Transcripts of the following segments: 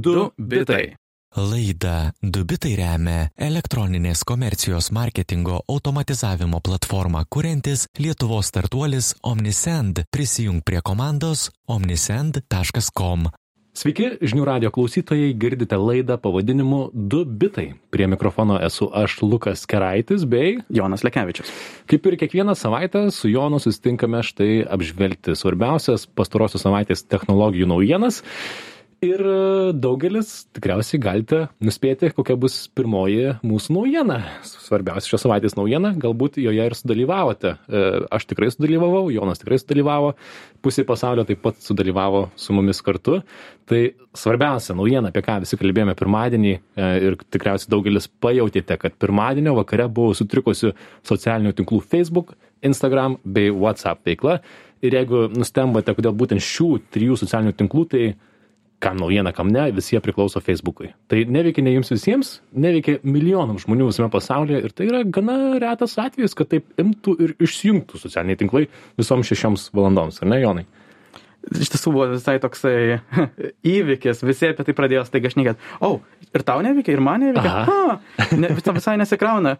Du bitai. Laida Dubitai remia elektroninės komercijos marketingo automatizavimo platformą kuriantis Lietuvos startuolis Omnisend. Prisijung prie komandos omnisend.com. Sveiki, žinių radio klausytojai, girdite laidą pavadinimu Du bitai. Prie mikrofono esu aš Lukas Keraitis bei Jonas Lekevičius. Kaip ir kiekvieną savaitę su Jonu susitinkame štai apžvelgti svarbiausias pastarosios savaitės technologijų naujienas. Ir daugelis tikriausiai galite nuspėti, kokia bus pirmoji mūsų naujiena. Svarbiausia šios savaitės naujiena, galbūt joje ir sudalyvavote. E, Aš tikrai sudalyvavau, Jonas tikrai sudalyvavo, pusė pasaulio taip pat sudalyvavo su mumis kartu. Tai svarbiausia naujiena, apie ką visi kalbėjome pirmadienį e, ir tikriausiai daugelis pajutėte, kad pirmadienio vakare buvo sutrikusi socialinių tinklų Facebook, Instagram bei WhatsApp veikla. Ir jeigu nustembate, kodėl būtent šių trijų socialinių tinklų, tai kam naujiena, kam ne, visi jie priklauso Facebook'ui. Tai neveikia ne jums visiems, neveikia milijonams žmonių visame pasaulyje ir tai yra gana retas atvejis, kad taip imtų ir išjungtų socialiniai tinklai visoms šešioms valandoms, ar ne, Jonai? Iš tiesų buvo visai toksai įvykis, visi apie tai pradėjo staiga šnekėti. O, oh, ir tau neveikia, ir man neveikia. Ha, ne, visą visai nesikrauna.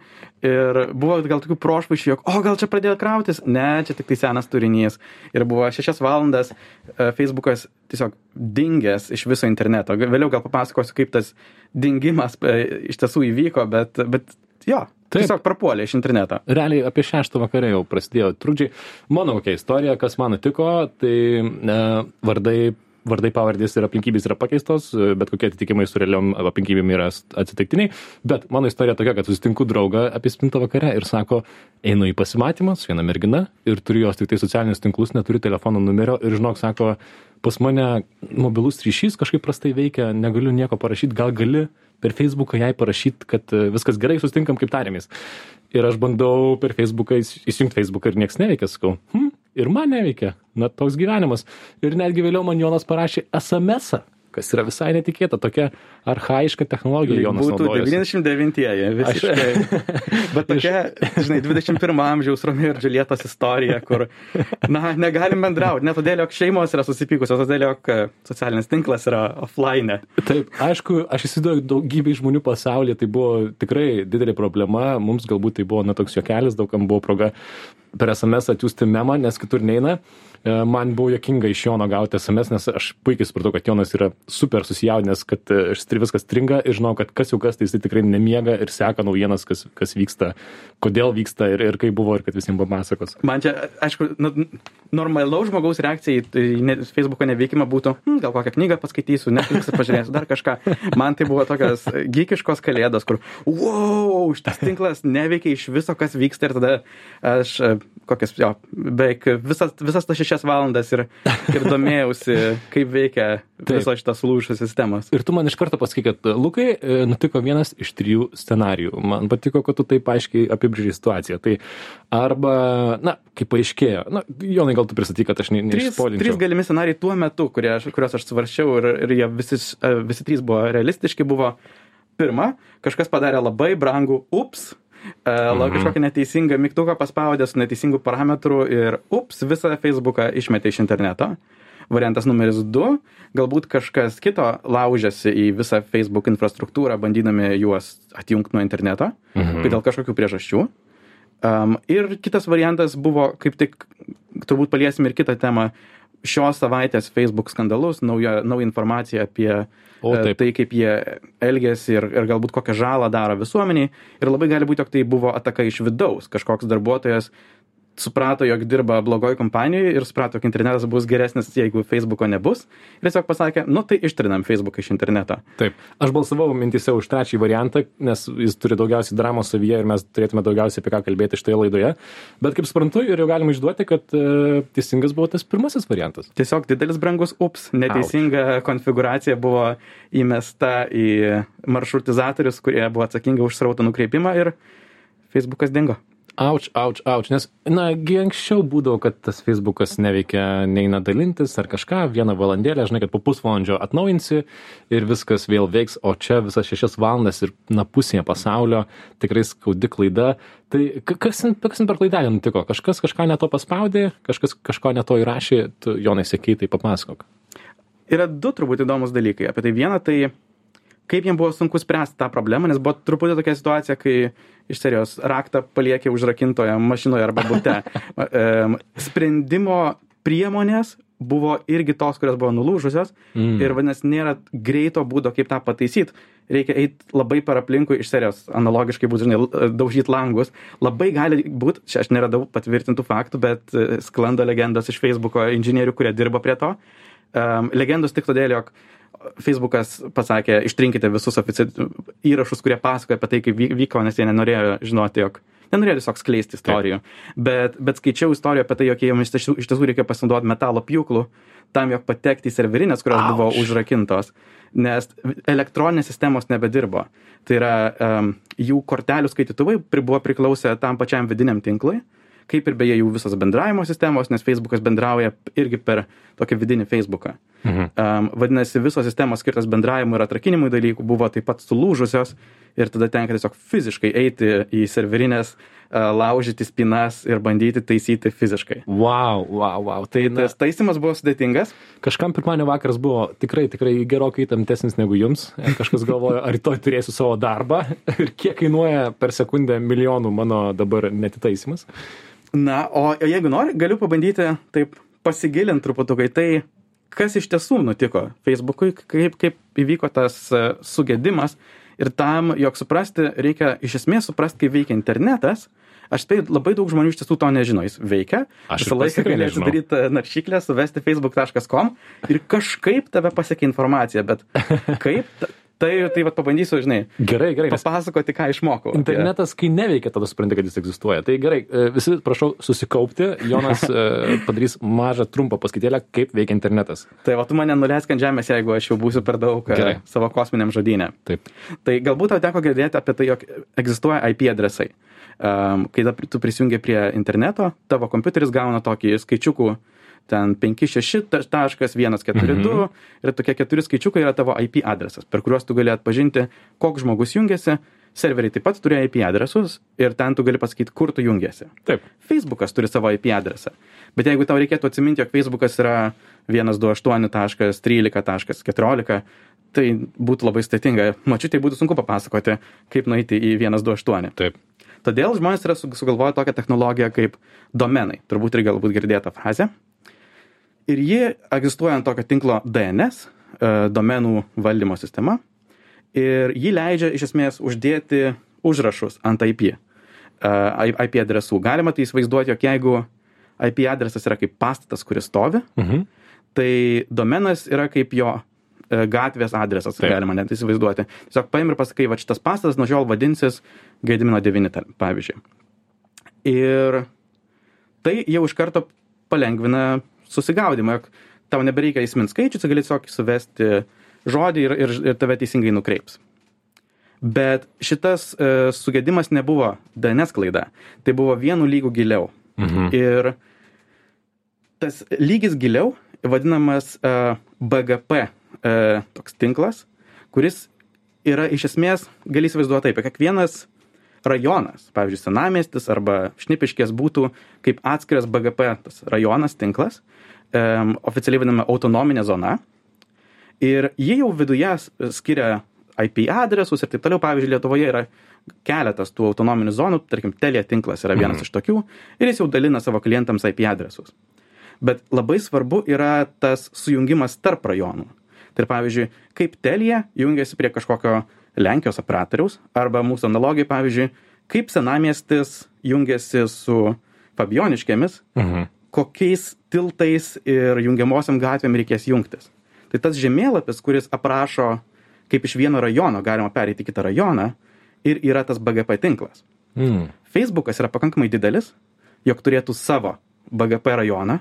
Ir buvo gal tokių prošvaišių, jog, o gal čia pradėjo krautis. Ne, čia tik tai senas turinys. Ir buvo šešias valandas uh, Facebookas tiesiog dingęs iš viso interneto. Vėliau gal papasakosiu, kaip tas dingimas uh, iš tiesų įvyko, bet, bet jo, Taip. Tiesiog prapuolė iš interneto. Realiai apie šeštą vakarą jau prasidėjo trukdžiai. Mano kokia istorija, kas man nutiko, tai e, vardai, vardai pavardės ir aplinkybės yra pakeistos, bet kokie atitikimai su realiom aplinkybėm yra atsitiktiniai. Bet mano istorija tokia, kad susitinku draugą apie spintą vakare ir sako, einu į pasimatymą su viena mergina ir turiu jos tik tai socialinius tinklus, neturiu telefono numerio ir žinok, sako, pas mane mobilus ryšys kažkaip prastai veikia, negaliu nieko parašyti, gal gali per Facebooką jai parašyti, kad e, viskas gerai, sustinkam kaip tarėmės. Ir aš bandau per Facebooką įsijungti Facebooką ir niekas neveikia, sakau, hm, ir man neveikia, na toks gyvenimas. Ir netgi vėliau man Jonas parašė SMS, -ą kas yra visai netikėta, tokia arhaiška technologija Jonas. Būtų naudojasi. 99-ieji, visiškai. Bet tokia, žinai, 21 amžiaus Romeo ir Džiulietos istorija, kur, na, negalim bendrauti, ne todėl, jog šeimos yra susipykusios, todėl, jog e, socialinis tinklas yra offline. Taip, aišku, aš įsivaizduoju, daugybė žmonių pasaulyje tai buvo tikrai didelė problema, mums galbūt tai buvo, na, toks juokelis, daugam buvo proga per SMS atsiųsti memą, nes kitur neina. E, man buvo jokinga iš Jono gauti SMS, nes aš puikiai supratau, kad Jonas yra super susijaudinęs, kad e, viskas stringa ir žinau, kad kas jau kas, tai jis tikrai nemiega ir seka naujienas, kas, kas vyksta, kodėl vyksta ir, ir kaip buvo ir kad visiems papasakos. Man čia, aišku, nu, normalaus žmogaus reakcija į ne, Facebook'o neveikimą būtų, hm, gal kokią knygą paskaitysiu, Netflix'ą pažiūrėsiu, dar kažką. Man tai buvo tokios gykiškos kalėdos, kur, wow, šitas tinklas neveikia iš viso, kas vyksta ir tada aš e, kokias, jo, beveik visas, visas tas šešias valandas ir, ir domėjausi, kaip veikia visos šitas lūšio sistemas. Ir tu man iš karto pasakai, kad Lukai e, nutiko vienas iš trijų scenarijų. Man patiko, kad tu taip aiškiai apibrėži situaciją. Tai arba, na, kaip paaiškėjo, na, Jonai, gal tu pristatyk, kad aš ne, neišspolinčiau. Trys, trys galimi scenarijai tuo metu, kurie, kuriuos aš svaršiau ir, ir jie visi, e, visi trys buvo realistiški, buvo pirma, kažkas padarė labai brangų ups mhm. kažkokį neteisingą mygtuką paspaudė su neteisingu parametru ir ups, visą Facebooką išmetė iš interneto. Variantas numeris 2, galbūt kažkas kito laužėsi į visą Facebook infrastruktūrą, bandydami juos atjungti nuo interneto, mhm. dėl kažkokių priežasčių. Um, ir kitas variantas buvo, kaip tik, turbūt paliesim ir kitą temą, šios savaitės Facebook skandalus, nauja, nauja informacija apie o, e, tai, kaip jie elgėsi ir, ir galbūt kokią žalą daro visuomeniai. Ir labai gali būti, jog tai buvo ataka iš vidaus. Kažkoks darbuotojas suprato, jog dirba blogoj kompanijoje ir suprato, kad internetas bus geresnis, jeigu Facebooko nebus. Ir tiesiog pasakė, nu tai ištrinam Facebooką iš interneto. Taip, aš balsavau mintise už trečiąjį variantą, nes jis turi daugiausiai dramos savyje ir mes turėtume daugiausiai apie ką kalbėti šitoje laidoje. Bet kaip suprantu ir jau galima išduoti, kad e, teisingas buvo tas pirmasis variantas. Tiesiog didelis brangus ups, neteisinga Auč. konfiguracija buvo įmesta į maršrutizatorius, kurie buvo atsakingi už srauto nukreipimą ir Facebookas dingo. Auč, auč, auč, nes, na, anksčiau būdavo, kad tas Facebookas neveikia, neina dalintis ar kažką, vieną valandėlę, žinai, kad po pusvalandžio atnaujinsi ir viskas vėl veiks, o čia visas šešias valandas ir, na, pusėje pasaulio tikrai skaudi klaida. Tai kas, kas per klaidelę nutiko? Kažkas kažką neto paspaudė, kažkas kažko neto įrašė, tu, Jonai, sakei, tai papasakok yra du turbūt įdomus dalykai apie tai. Viena, tai kaip jiem buvo sunku spręsti tą problemą, nes buvo truputį tokia situacija, kai iš serijos raktą paliekė užrakintoje mašinoje arba bute. Em, Sprendimo priemonės buvo irgi tos, kurios buvo nulūžusios mm. ir vadinasi, nėra greito būdo, kaip tą pataisyti. Reikia eiti labai per aplinkui iš serijos, analogiškai būtų, žinai, daužyti langus. Labai gali būti, čia aš neradau patvirtintų faktų, bet e, sklando legendos iš Facebooko inžinierių, kurie dirba prie to. Um, legendos tik todėl, jog Facebookas pasakė, ištrinkite visus ofici... įrašus, kurie pasakoja apie tai, kaip vy- vyko, nes jie nenorėjo žinoti, jog nenorėjo tiesiog skleisti istorijų. Bet, bet skaičiau istoriją apie tai, jog jiems iš tiesų, reikia pasinaudoti metalo pjūklų tam, jog patekti į serverinės, kurios Auš. buvo užrakintos, nes elektroninės sistemos nebedirbo. Tai yra um, jų kortelių skaitytuvai buvo priklausę tam pačiam vidiniam tinklui, kaip ir beje jų visos bendravimo sistemos, nes Facebookas bendrauja irgi per tokį vidinį Facebooką. Mhm. Um, vadinasi, visos sistemos skirtos bendravimui ir atrakinimui dalykų buvo taip pat sulūžusios ir tada tenka tiesiog fiziškai eiti į serverinės, uh, laužyti spinas ir bandyti taisyti fiziškai. Wow, wow, wow. Tai na, Tas taisimas buvo sudėtingas. kažkam pirmadienio vakaras buvo tikrai, tikrai gerokai įtemptesnis negu jums. Kažkas galvoja, ar rytoj turėsiu savo darbą ir kiek kainuoja per sekundę milijonų mano dabar netitaisimas. Na, o jeigu nori, galiu pabandyti taip pasigilinti truputukai tai, kas iš tiesų nutiko Facebookui, kaip, kaip įvyko tas e, sugedimas. Ir tam, jog suprasti, reikia iš esmės suprasti, kaip veikia internetas. Aš spėju, labai daug žmonių iš tiesų to nežino. Jis veikia. Aš Visą laiką tikrai gali nežinau. atidaryti naršyklę, suvesti facebook.com ir kažkaip tave pasiekia informacija. Bet kaip, tai, tai va, pabandysiu, žinai, Gerai, gerai. Papasakoti, ką išmokau. internetas, kai neveikia, tada supranti, kad jis egzistuoja. Tai gerai, e, visi prašau susikaupti. Jonas e, padarys mažą trumpą paskaitėlę, kaip veikia internetas. Tai va, tu mane nuleisk ant žemės, jeigu aš jau būsiu per daug e, Gerai. savo kosminiam žodynė. Taip. Tai galbūt tau teko girdėti apie tai, jog egzistuoja IP adresai. Um, kai tu prisijungi prie interneto, tavo kompiuteris gauna tokį skaičiukų, ten 56.142 Mhm. ir tokie keturi skaičiukai yra tavo IP adresas, per kuriuos tu gali atpažinti, koks žmogus jungiasi. Serveriai taip pat turi IP adresus ir ten tu gali pasakyti, kur tu jungiasi. Taip. Facebookas turi savo IP adresą. Bet jeigu tau reikėtų atsiminti, jog Facebookas yra 128.13.14, tai būtų labai sudėtinga. Mačiu, tai būtų sunku papasakoti, kaip nueiti į 128. Taip. Todėl žmonės yra su- sugalvoję tokią technologiją kaip domenai. Turbūt ir galbūt girdėta frazė. Ir ji egzistuoja ant tokio tinklo DNS, e, domenų valdymo sistema. Ir ji leidžia iš esmės uždėti užrašus ant IP, e, IP adresų. Galima tai įsivaizduoti, jog jeigu IP adresas yra kaip pastatas, kuris stovi, Mhm. tai domenas yra kaip jo e, gatvės adresas, Taip. galima net įsivaizduoti. Tiesiog paim ir pasakai, va šitas pastatas nuo šiol vadinsis Gedimino 9, tar- pavyzdžiui. Ir tai jau iš karto palengvina susigaudimą, jog tau nebereikia įsiminti skaičių, tu gali tiesiog suvesti žodį ir, ir, ir tave teisingai nukreips. Bet šitas e, sugedimas nebuvo DNS klaida, tai buvo vienu lygu giliau. Mhm. Ir tas lygis giliau vadinamas uh, BGP uh, toks tinklas, kuris yra iš esmės, gali įsivaizduoti taip, kiekvienas rajonas, pavyzdžiui, senamestis arba šnipiškės būtų kaip atskiras BGP tas rajonas, tinklas, um, oficialiai vadinama autonominė zona. Ir jie jau viduje skiria IP adresus ir taip toliau. Pavyzdžiui, Lietuvoje yra keletas tų autonominių zonų, tarkim, Telia tinklas yra vienas Mhm. iš tokių ir jis jau dalina savo klientams IP adresus. Bet labai svarbu yra tas sujungimas tarp rajonų. Tai pavyzdžiui, kaip Telia jungiasi prie kažkokio Lenkijos operatoriaus arba mūsų analogijai, pavyzdžiui, kaip senamiestis jungiasi su Fabioniškėmis, Mhm. kokiais tiltais ir jungiamosiam gatvėm reikės jungtis. Tai tas žemėlapis, kuris aprašo, kaip iš vieno rajono galima pereiti į kitą rajoną ir yra tas BGP tinklas. Mm. Facebookas yra pakankamai didelis, jog turėtų savo BGP rajoną.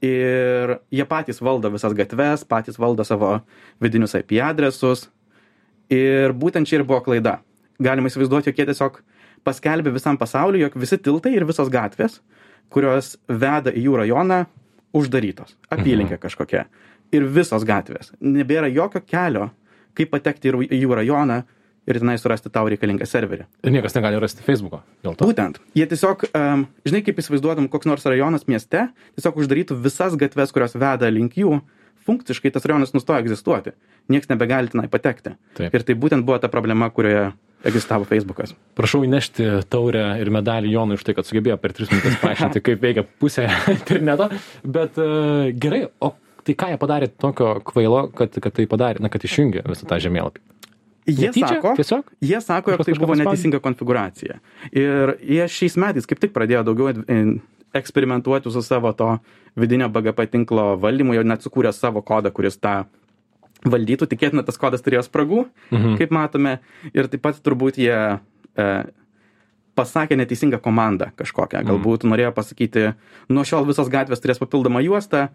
Ir jie patys valdo visas gatves, patys valdo savo vidinius IP adresus. Ir būtent čia ir buvo klaida. Galima įsivaizduoti, jog jie tiesiog paskelbė visam pasauliu, jog visi tiltai ir visos gatvės, kurios veda į jų rajoną, uždarytos. Apylinkė kažkokia. Ir visos gatvės. Nebėra jokio kelio, kaip patekti į į jų rajoną ir tenai surasti tau reikalingą serverį. Ir niekas negali rasti Facebooko. Dėl to. Būtent. Jie tiesiog, um, žinai, kaip įsivaizduotum koks nors rajonas mieste, tiesiog uždarytų visas gatves, kurios veda link jų funkciškai tas rajonas nustojo egzistuoti. Niekas nebegali tenai patekti. Taip. Ir tai būtent buvo ta problema, kurioje egzistavo Facebookas. Prašau įnešti taurę ir medalį Jonui už tai, kad sugebėjo per tris minutės paaiškinti, kaip veikia pusė interneto. Bet uh, gerai, o tai ką jie padarė tokio kvailo, kad, kad tai padarė, na, kad išjungė visą tą žemėlapį? Jie Netyčia? sako, Tiesiog? jie sako, jog tai buvo neteisinga konfiguracija. Ir jie šiais metais kaip tik pradėjo daugiau in- eksperimentuoti su savo to vidinio BGP tinklo valdymu, jau net sukūrė savo kodą, kuris tą valdytų. Tikėtina, tas kodas turėjo spragų, Mhm. kaip matome. Ir taip pat turbūt jie e, pasakė neteisingą komandą kažkokią. Galbūt norėjo pasakyti, nuo šiol visos gatvės turės papildomą juostą,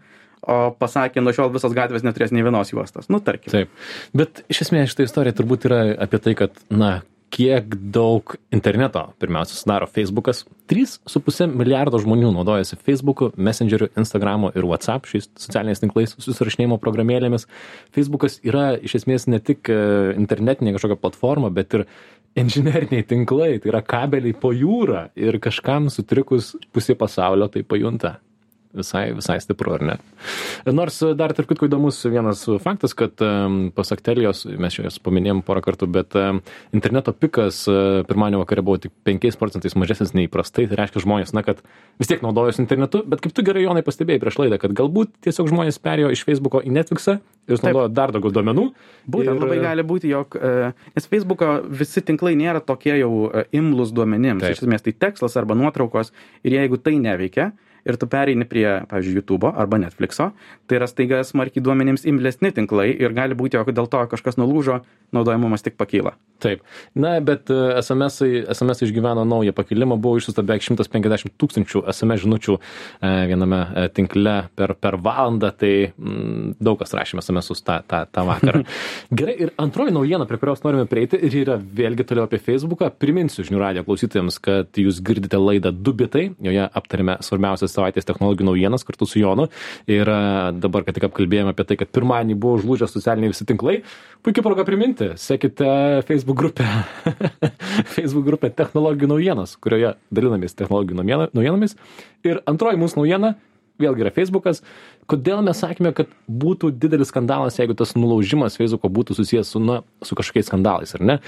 o pasakė, nuo šiol visos gatvės neturės nei vienos juostos. Nu, tarkim. Taip. Bet iš esmės šitą istoriją turbūt yra apie tai, kad, na, kiek daug interneto pirmiausia sudaro Facebookas. 3,5 milijardo žmonių naudojasi Facebook'u, Messengeriu, Instagramu ir WhatsApp šiais socialiniais tinklais, susirašinėjimo programėlėmis. Facebookas yra iš esmės ne tik e, internetinė kažkokia platforma, bet ir inžineriniai tinklai, tai yra kabeliai po jūrą ir kažkam sutrikus pusė pasaulio tai pajunta visai, visai stipru, ar ne? Nors dar tarp kitko įdomus vienas faktas, kad em, pasak Telijos, mes jas paminėjom porą kartų, bet em, interneto pikas e, pirmadienio vakare buvo tik 5 procentais mažesnis nei įprastai, tai reiškia žmonės, na, kad vis tiek naudojosi internetu, bet kaip tu gerai, Jonai, pastebėjai prieš laidą, kad galbūt tiesiog žmonės perėjo iš Facebooko į Netflixą ir naudojo dar daugiau duomenų. Būtent ir, labai gali būti, jog, e, nes Facebook'o visi tinklai nėra tokie jau e, imlus duomenims. Taip. Iš esmės tai tekstas arba nuotraukos ir jeigu tai neveikia ir tu pereini prie, pavyzdžiui, YouTube'o arba Netflix'o, tai yra staiga smarkiai duomenims imlesni tinklai ir gali būti, jog dėl to kažkas nulūžo, naudojamumas tik pakyla. Taip. Na, bet e, SMS, -ai- SMS išgyveno naują pakilimą, buvo išsiusta beveik 150 tūkstančių SMS žinučių e, viename e, tinkle per, per valandą, tai mm, daug kas rašėme SMS tą, tą, tą vakarą. Gerai, ir antroji naujiena, prie kurios norime prieiti, ir yra vėlgi toliau apie Facebooką. Priminsiu žinių radio klausytojams, kad jūs girdite laidą Dubitai, joje aptarėme svarbiausias savaitės technologijų naujienas kartu su Jonu. Ir e, dabar, kad tik apkalbėjome apie tai, kad pirmadienį buvo užlūžę socialiniai visi tinklai, puikia proga priminti, sekite Facebook grupę, Facebook grupę technologijų naujienas, kurioje dalinamės technologijų naujienomis. Ir antroji mūsų naujiena, vėlgi yra Facebookas. Kodėl mes sakėme, kad būtų didelis skandalas, jeigu tas nulaužimas Facebooko būtų susijęs su, na, su kažkokiais skandalais, ar ne?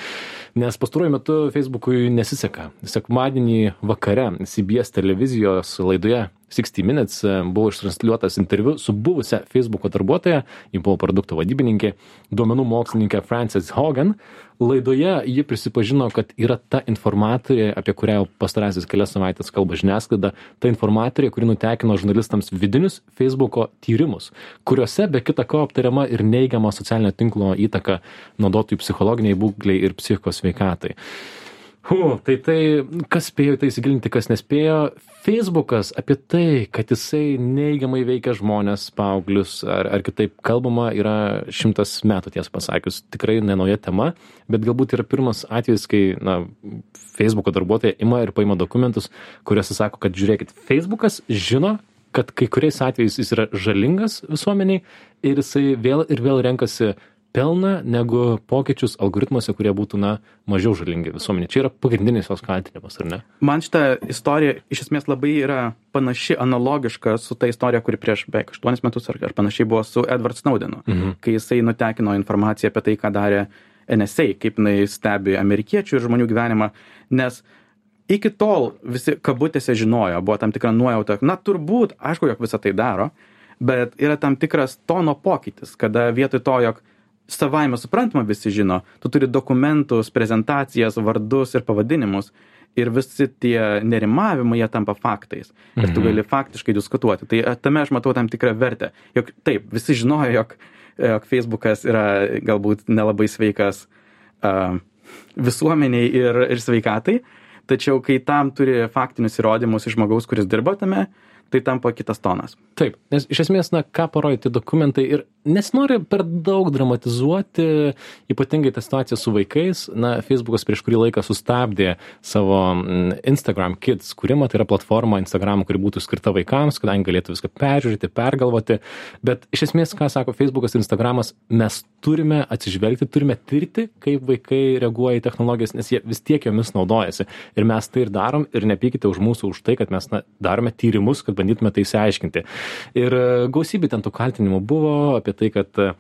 Nes pastaruoju metu Facebookui nesiseka. Sekmadienį vakare CBS televizijos laidoje 60 Minutes e, buvo ištransliuotas interviu su buvusia Facebooko darbuotoja, ji buvo produkto vadybininkė, duomenų mokslininkė Frances Hogan. Laidoje ji prisipažino, kad yra ta informatorė, apie kurią pastarasis kelias savaitės kalba žiniasklaida, ta informatorė, kuri nutekino žurnalistams vidinius Facebooko tyrimus, kuriuose be kita ko aptariama ir neigiama socialinio tinklo įtaka naudotojų psichologiniai būkliai ir psichikos sveikatai. Hu, tai tai, kas spėjo tai įsigilinti, kas nespėjo. Facebookas apie tai, kad jisai neigiamai veikia žmonės, paauglius ar, ar kitaip kalbama, yra šimtas metų ties pasakius. Tikrai nenauja tema, bet galbūt yra pirmas atvejis, kai na, Facebooko darbuotojai ima ir paima dokumentus, kuriuose sako, kad žiūrėkit, Facebookas žino, kad kai kuriais atvejais jis yra žalingas visuomeniai ir jisai vėl ir vėl renkasi pelną negu pokyčius algoritmuose, kurie būtų, na, mažiau žalingi visuomenė. Čia yra pagrindinis jos kaltinimas, ar ne? Man šita istorija iš esmės labai yra panaši, analogiška su ta istorija, kuri prieš beveik 8 metus ar, ar panašiai buvo su Edward Snowdenu, Mhm. kai jisai nutekino informaciją apie tai, ką darė NSA, kaip jinai stebi amerikiečių ir žmonių gyvenimą, nes iki tol visi kabutėse žinojo, buvo tam tikra nuojauta, na turbūt, aišku, jog visą tai daro, bet yra tam tikras tono pokytis, kada vietoj to, jog savaime suprantama visi žino, tu turi dokumentus, prezentacijas, vardus ir pavadinimus ir visi tie nerimavimai jie tampa faktais ir tu Mhm. gali faktiškai diskutuoti. Tai a, tame aš matau tam tikrą vertę. Jog taip, visi žinojo, jog, jog Facebookas yra galbūt nelabai sveikas uh, visuomeniai ir, ir sveikatai, tačiau kai tam turi faktinius įrodymus iš žmogaus, kuris dirba tame, tai tampa kitas tonas. Taip, nes iš esmės, na, ką parodyti dokumentai ir nesinori per daug dramatizuoti, ypatingai tą situaciją su vaikais. Na, Facebookas prieš kurį laiką sustabdė savo mm, Instagram Kids kūrimą, tai yra platforma Instagram, kuri būtų skirta vaikams, kadangi galėtų viską peržiūrėti, pergalvoti. Bet iš esmės, ką sako Facebookas ir Instagramas, mes turime atsižvelgti, turime tirti, kaip vaikai reaguoja į technologijas, nes jie vis tiek jomis naudojasi. Ir mes tai ir darom ir nepykite už mūsų už tai, kad mes na, darome tyrimus, kad bandytume tai išsiaiškinti. Ir e, gausybė ten tų kaltinimų buvo apie tai, kad e,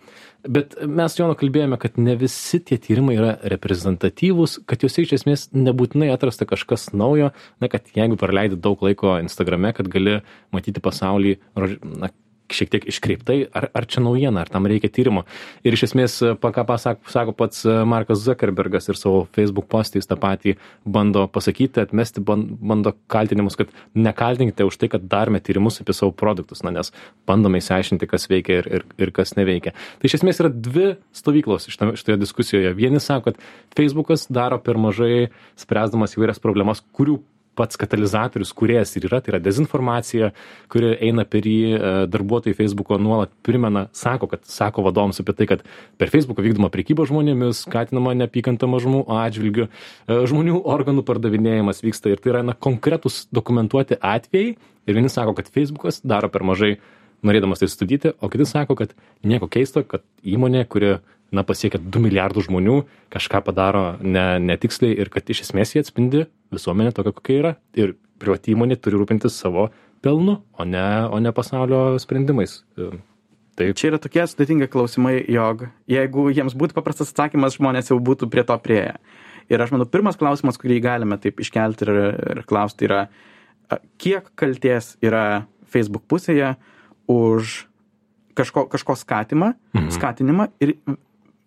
Bet mes Jono kalbėjome, kad ne visi tie tyrimai yra reprezentatyvūs, kad juose iš esmės nebūtinai atrasta kažkas naujo, na, kad jeigu praleidi daug laiko Instagrame, kad gali matyti pasaulį, na, šiek tiek iškreiptai, ar, ar čia naujiena, ar tam reikia tyrimo. Ir iš esmės, ką pasako, sako pats e, Markas Zuckerbergas ir savo Facebook postais tą patį bando pasakyti, atmesti, bando kaltinimus, kad nekaltinkite už tai, kad darome tyrimus apie savo produktus, na, nes bandome įsiaiškinti, kas veikia ir, ir, ir kas neveikia. Tai iš esmės yra dvi stovyklos šitoje diskusijoje. Vieni sako, kad Facebookas daro per mažai, spręsdamas įvairias problemas, kurių pats katalizatorius kūrėjas ir yra, tai yra dezinformacija, kuri eina per jį, e, darbuotojai Facebooko nuolat primena, sako, kad sako vadovams apie tai, kad per Facebooką vykdoma prekyba žmonėmis, skatinama neapykanta mažumų atžvilgių, e, žmonių organų pardavinėjimas vyksta ir tai yra na, konkretus dokumentuoti atvejai ir vieni sako, kad Facebookas daro per mažai norėdamas tai studyti, o kiti sako, kad nieko keisto, kad įmonė, kuri na pasiekia du milijardus žmonių kažką padaro ne netiksliai ir kad iš esmės jie atspindi visuomenę tokią kokia yra ir privati įmonė turi rūpintis savo pelnu o ne o ne pasaulio sprendimais Taip. Čia yra tokie sudėtingi klausimai, jog jeigu jiems būtų paprastas atsakymas, žmonės jau būtų prie to prieėję. Ir aš manau, pirmas klausimas, kurį galime taip iškelti ir, ir klausti, yra, kiek kalties yra Facebook pusėje už kažko, kažko skatimą, mhm. skatinimą ir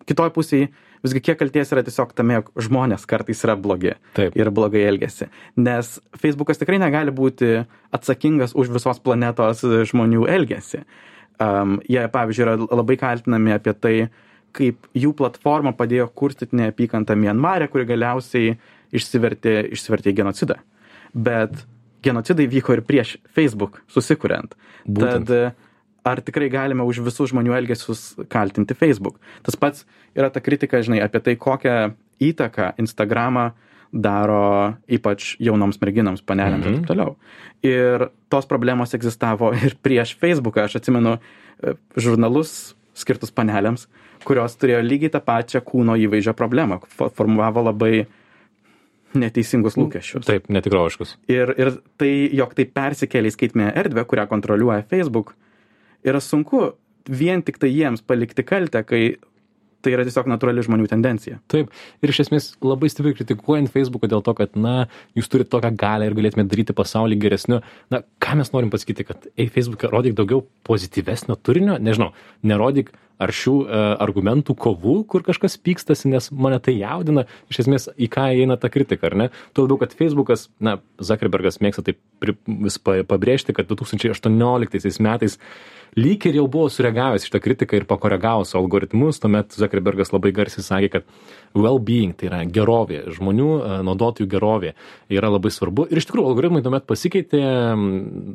kitoj pusėj visgi kiek kaltės yra tiesiog tame, jog žmonės kartais yra blogi Taip. ir blogai elgesi. Nes Facebookas tikrai negali būti atsakingas už visos planetos žmonių elgesį. Um, jie, pavyzdžiui, yra labai kaltinami apie tai, kaip jų platforma padėjo kurstyti neapykantą Mianmarę, kuri galiausiai išsivertė, išsivertė į genocidą. Bet genocidai vyko ir prieš Facebook susikuriant. Būtent. Tad ar tikrai galime už visų žmonių elgesius kaltinti Facebook. Tas pats yra ta kritika, žinai, apie tai, kokią įtaką Instagramą daro ypač jaunoms merginoms, panelėms mhm. ir taip toliau. Ir tos problemos egzistavo ir prieš Facebooką. Aš atsimenu e, žurnalus skirtus panelėms, kurios turėjo lygiai tą pačią kūno įvaizdžio problemą, formavo labai neteisingus lūkesčius. Taip, netikroviškus. Ir, ir tai, jog tai persikėlė į skaitmę erdvę, kurią kontroliuoja Facebook, yra sunku vien tik tai jiems palikti kaltę, kai tai yra tiesiog natūrali žmonių tendencija. Taip, ir iš esmės labai stipriai kritikuojant Facebooką dėl to, kad, na, jūs turite tokią galę ir galėtumėte daryti pasaulį geresniu. Na, ką mes norim pasakyti, kad, ei, Facebook'e rodyk daugiau pozityvesnio turinio, nežinau, nerodyk aršių e, argumentų kovų, kur kažkas pykstasi, nes mane tai jaudina, iš esmės į ką įeina ta kritika, ar ne? Tuo labiau, kad Facebookas, na, Zuckerbergas mėgsta taip vis pabrėžti, kad 2018 metais lyg ir jau buvo sureagavęs šitą kritiką ir pakoregavo savo algoritmus, tuomet Zuckerbergas labai garsiai sakė, kad well-being, tai yra gerovė, žmonių e, naudotojų gerovė yra labai svarbu. Ir iš tikrųjų algoritmai tuomet pasikeitė,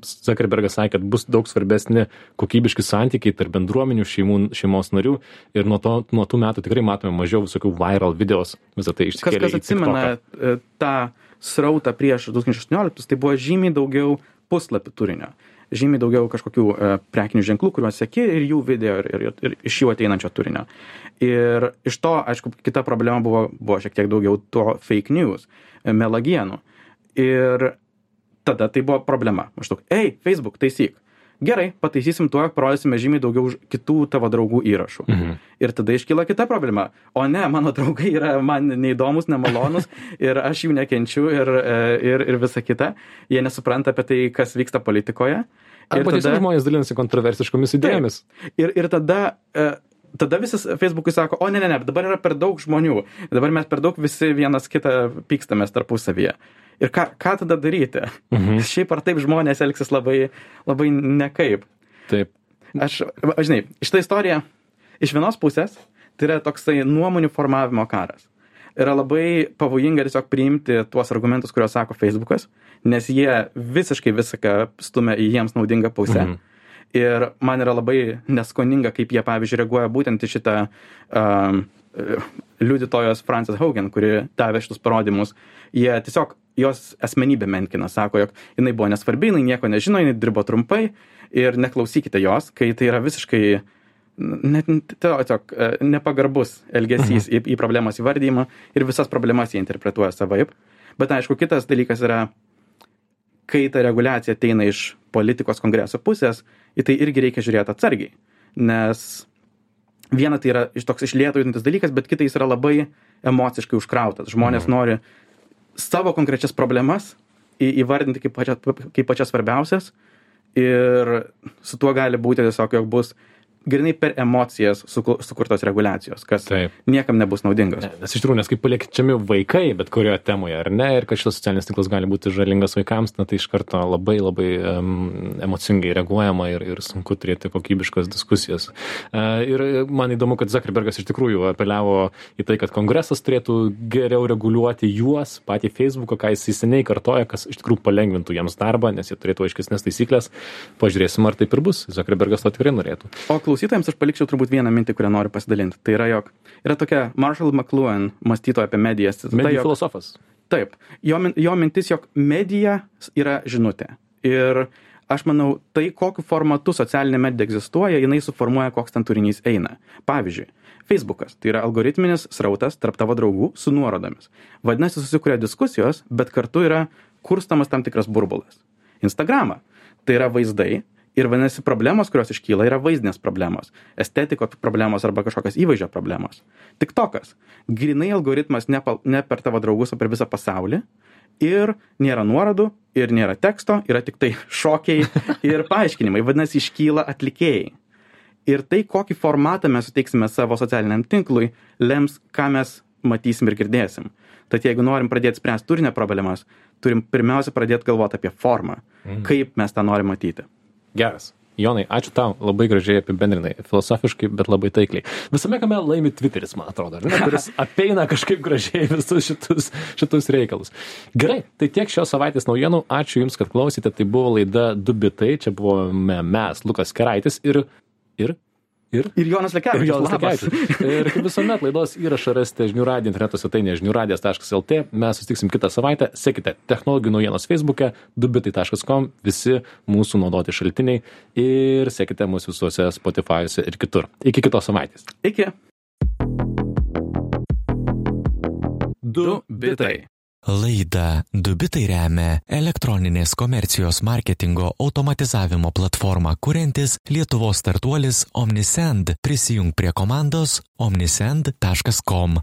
Zuckerbergas sakė, kad bus daug svarbesni kokybiški santykiai tarp bendruomenių, šeimų, šeimos narių ir nuo, to, nuo tų metų tikrai matome mažiau visokių viral videos, visą tai išsikėlė. Kas, kas atsimena e, tą srautą prieš 2018, tai buvo žymiai daugiau puslapių turinio žymiai daugiau kažkokių e, prekinių ženklų, kuriuos seki ir jų video ir, ir, ir iš jų ateinančio turinio. Ir iš to, aišku, kita problema buvo, buvo šiek tiek daugiau to fake news, e, melagienų. Ir tada tai buvo problema. Maždaug, ei, Facebook, taisyk. Gerai, pataisysim tuo, parodysime žymiai daugiau kitų tavo draugų įrašų. Mhm. Ir tada iškyla kita problema. O ne, mano draugai yra man neįdomus, nemalonus ir aš jų nekenčiu ir, e, ir, ir visa kita. Jie nesupranta apie tai, kas vyksta politikoje. Arba tada... tiesiog žmonės dalinasi kontroversiškomis idėjomis. Taip. Ir, ir tada e, tada visas Facebook'ui sako, o ne, ne, ne, dabar yra per daug žmonių, dabar mes per daug visi vienas kitą pykstamės tarpusavyje. Ir ką, ką tada daryti? Mhm. Šiaip ar taip žmonės elgsis labai, labai nekaip. Taip. Aš, žinai, šitą istoriją iš vienos pusės tai yra toksai nuomonių formavimo karas. Yra labai pavojinga tiesiog priimti tuos argumentus, kuriuos sako Facebookas, nes jie visiškai viską stumia į jiems naudingą pusę. Mhm. Ir man yra labai neskoninga, kaip jie, pavyzdžiui, reaguoja būtent į šitą uh, liudytojos Frances Haugen, kuri davė šitus parodymus. Jie tiesiog jos asmenybę menkina, sako, jog jinai buvo nesvarbi, jinai nieko nežino, jinai dirbo trumpai ir neklausykite jos, kai tai yra visiškai net tiesiog e, nepagarbus elgesys mhm. į, į problemos įvardymą ir visas problemas jie interpretuoja savaip. Bet aišku, kitas dalykas yra, kai ta reguliacija ateina iš politikos kongreso pusės, į tai irgi reikia žiūrėti atsargiai. Nes viena tai yra iš toks išlėtojintis dalykas, bet kitais yra labai emociškai užkrautas. Žmonės mhm. nori savo konkrečias problemas įvardinti kaip, pačia, kaip pačias svarbiausias ir su tuo gali būti tiesiog, jog bus grynai per emocijas sukurtos reguliacijos, kas Taip. niekam nebus naudingas. Ne, nes iš tikrųjų, nes kaip paliečiami vaikai, bet kurioje temoje, ar ne, ir kad šitas socialinis tinklas gali būti žalingas vaikams, na tai iš karto labai labai um, emocingai reaguojama ir, ir sunku turėti kokybiškas diskusijas. Uh, ir man įdomu, kad Zuckerbergas iš tikrųjų apeliavo į tai, kad kongresas turėtų geriau reguliuoti juos, patį Facebooką, ką jis seniai kartoja, kas iš tikrųjų palengvintų jiems darbą, nes jie turėtų aiškesnės taisyklės. Pažiūrėsim, ar taip ir bus. Zuckerbergas to tikrai norėtų. O klausytojams aš palikčiau turbūt vieną mintį, kurią noriu pasidalinti. Tai yra, jog yra tokia Marshall McLuhan mąstytoja apie medijas. Medijų filosofas. Taip. Jo, jo mintis, jog medija yra žinutė. Ir aš manau, tai kokiu formatu socialinė medija egzistuoja, jinai suformuoja, koks ten turinys eina. Pavyzdžiui, Facebookas tai yra algoritminis srautas tarp tavo draugų su nuorodomis. Vadinasi, susikuria diskusijos, bet kartu yra kurstamas tam tikras burbulas. Instagramą tai yra vaizdai, ir vadinasi problemos kurios iškyla yra vaizdinės problemos estetikos problemos arba kažkokios įvaizdžio problemos. Tiktokas. Grynai algoritmas ne pa ne per tavo draugus o per visą pasaulį. Ir nėra nuorodų ir nėra teksto yra tiktai šokiai ir paaiškinimai. Vadinasi iškyla atlikėjai. Ir tai kokį formatą mes suteiksime savo socialiniam tinklui lems ką mes matysim ir girdėsim. Tad jeigu norim pradėt spręst turinio problemas turim pirmiausia pradėt galvot apie formą. Mhm. kaip mes tą norim matyti Geras. Jonai, ačiū tau, labai gražiai apibendrinai, filosofiškai, bet labai taikliai. Visame kame laimi Twitteris, man atrodo, ne, kuris apeina kažkaip gražiai visus šitus, šitus reikalus. Gerai, tai tiek šios savaitės naujienų, ačiū Jums, kad klausėte, tai buvo laida Dubitai, čia buvome mes, Lukas Keraitis ir, ir Ir? Ir Jonas Lekevičius. Ir Jonas Lekevičius. Ir kaip visuomet laidos įrašą rasite žinių radijo interneto svetainėje žiniųradijas.lt. Mes susitiksim kitą savaitę. Sekite technologijų naujienos Facebook'e, dubitai.com, visi mūsų naudoti šaltiniai ir sekite mūsų visuose Spotify'uose ir kitur. Iki kitos savaitės. Iki. Du bitai. Laida Dubitai remia elektroninės komercijos marketingo automatizavimo platformą kuriantis Lietuvos startuolis Omnisend. Prisijung prie komandos omnisend.com.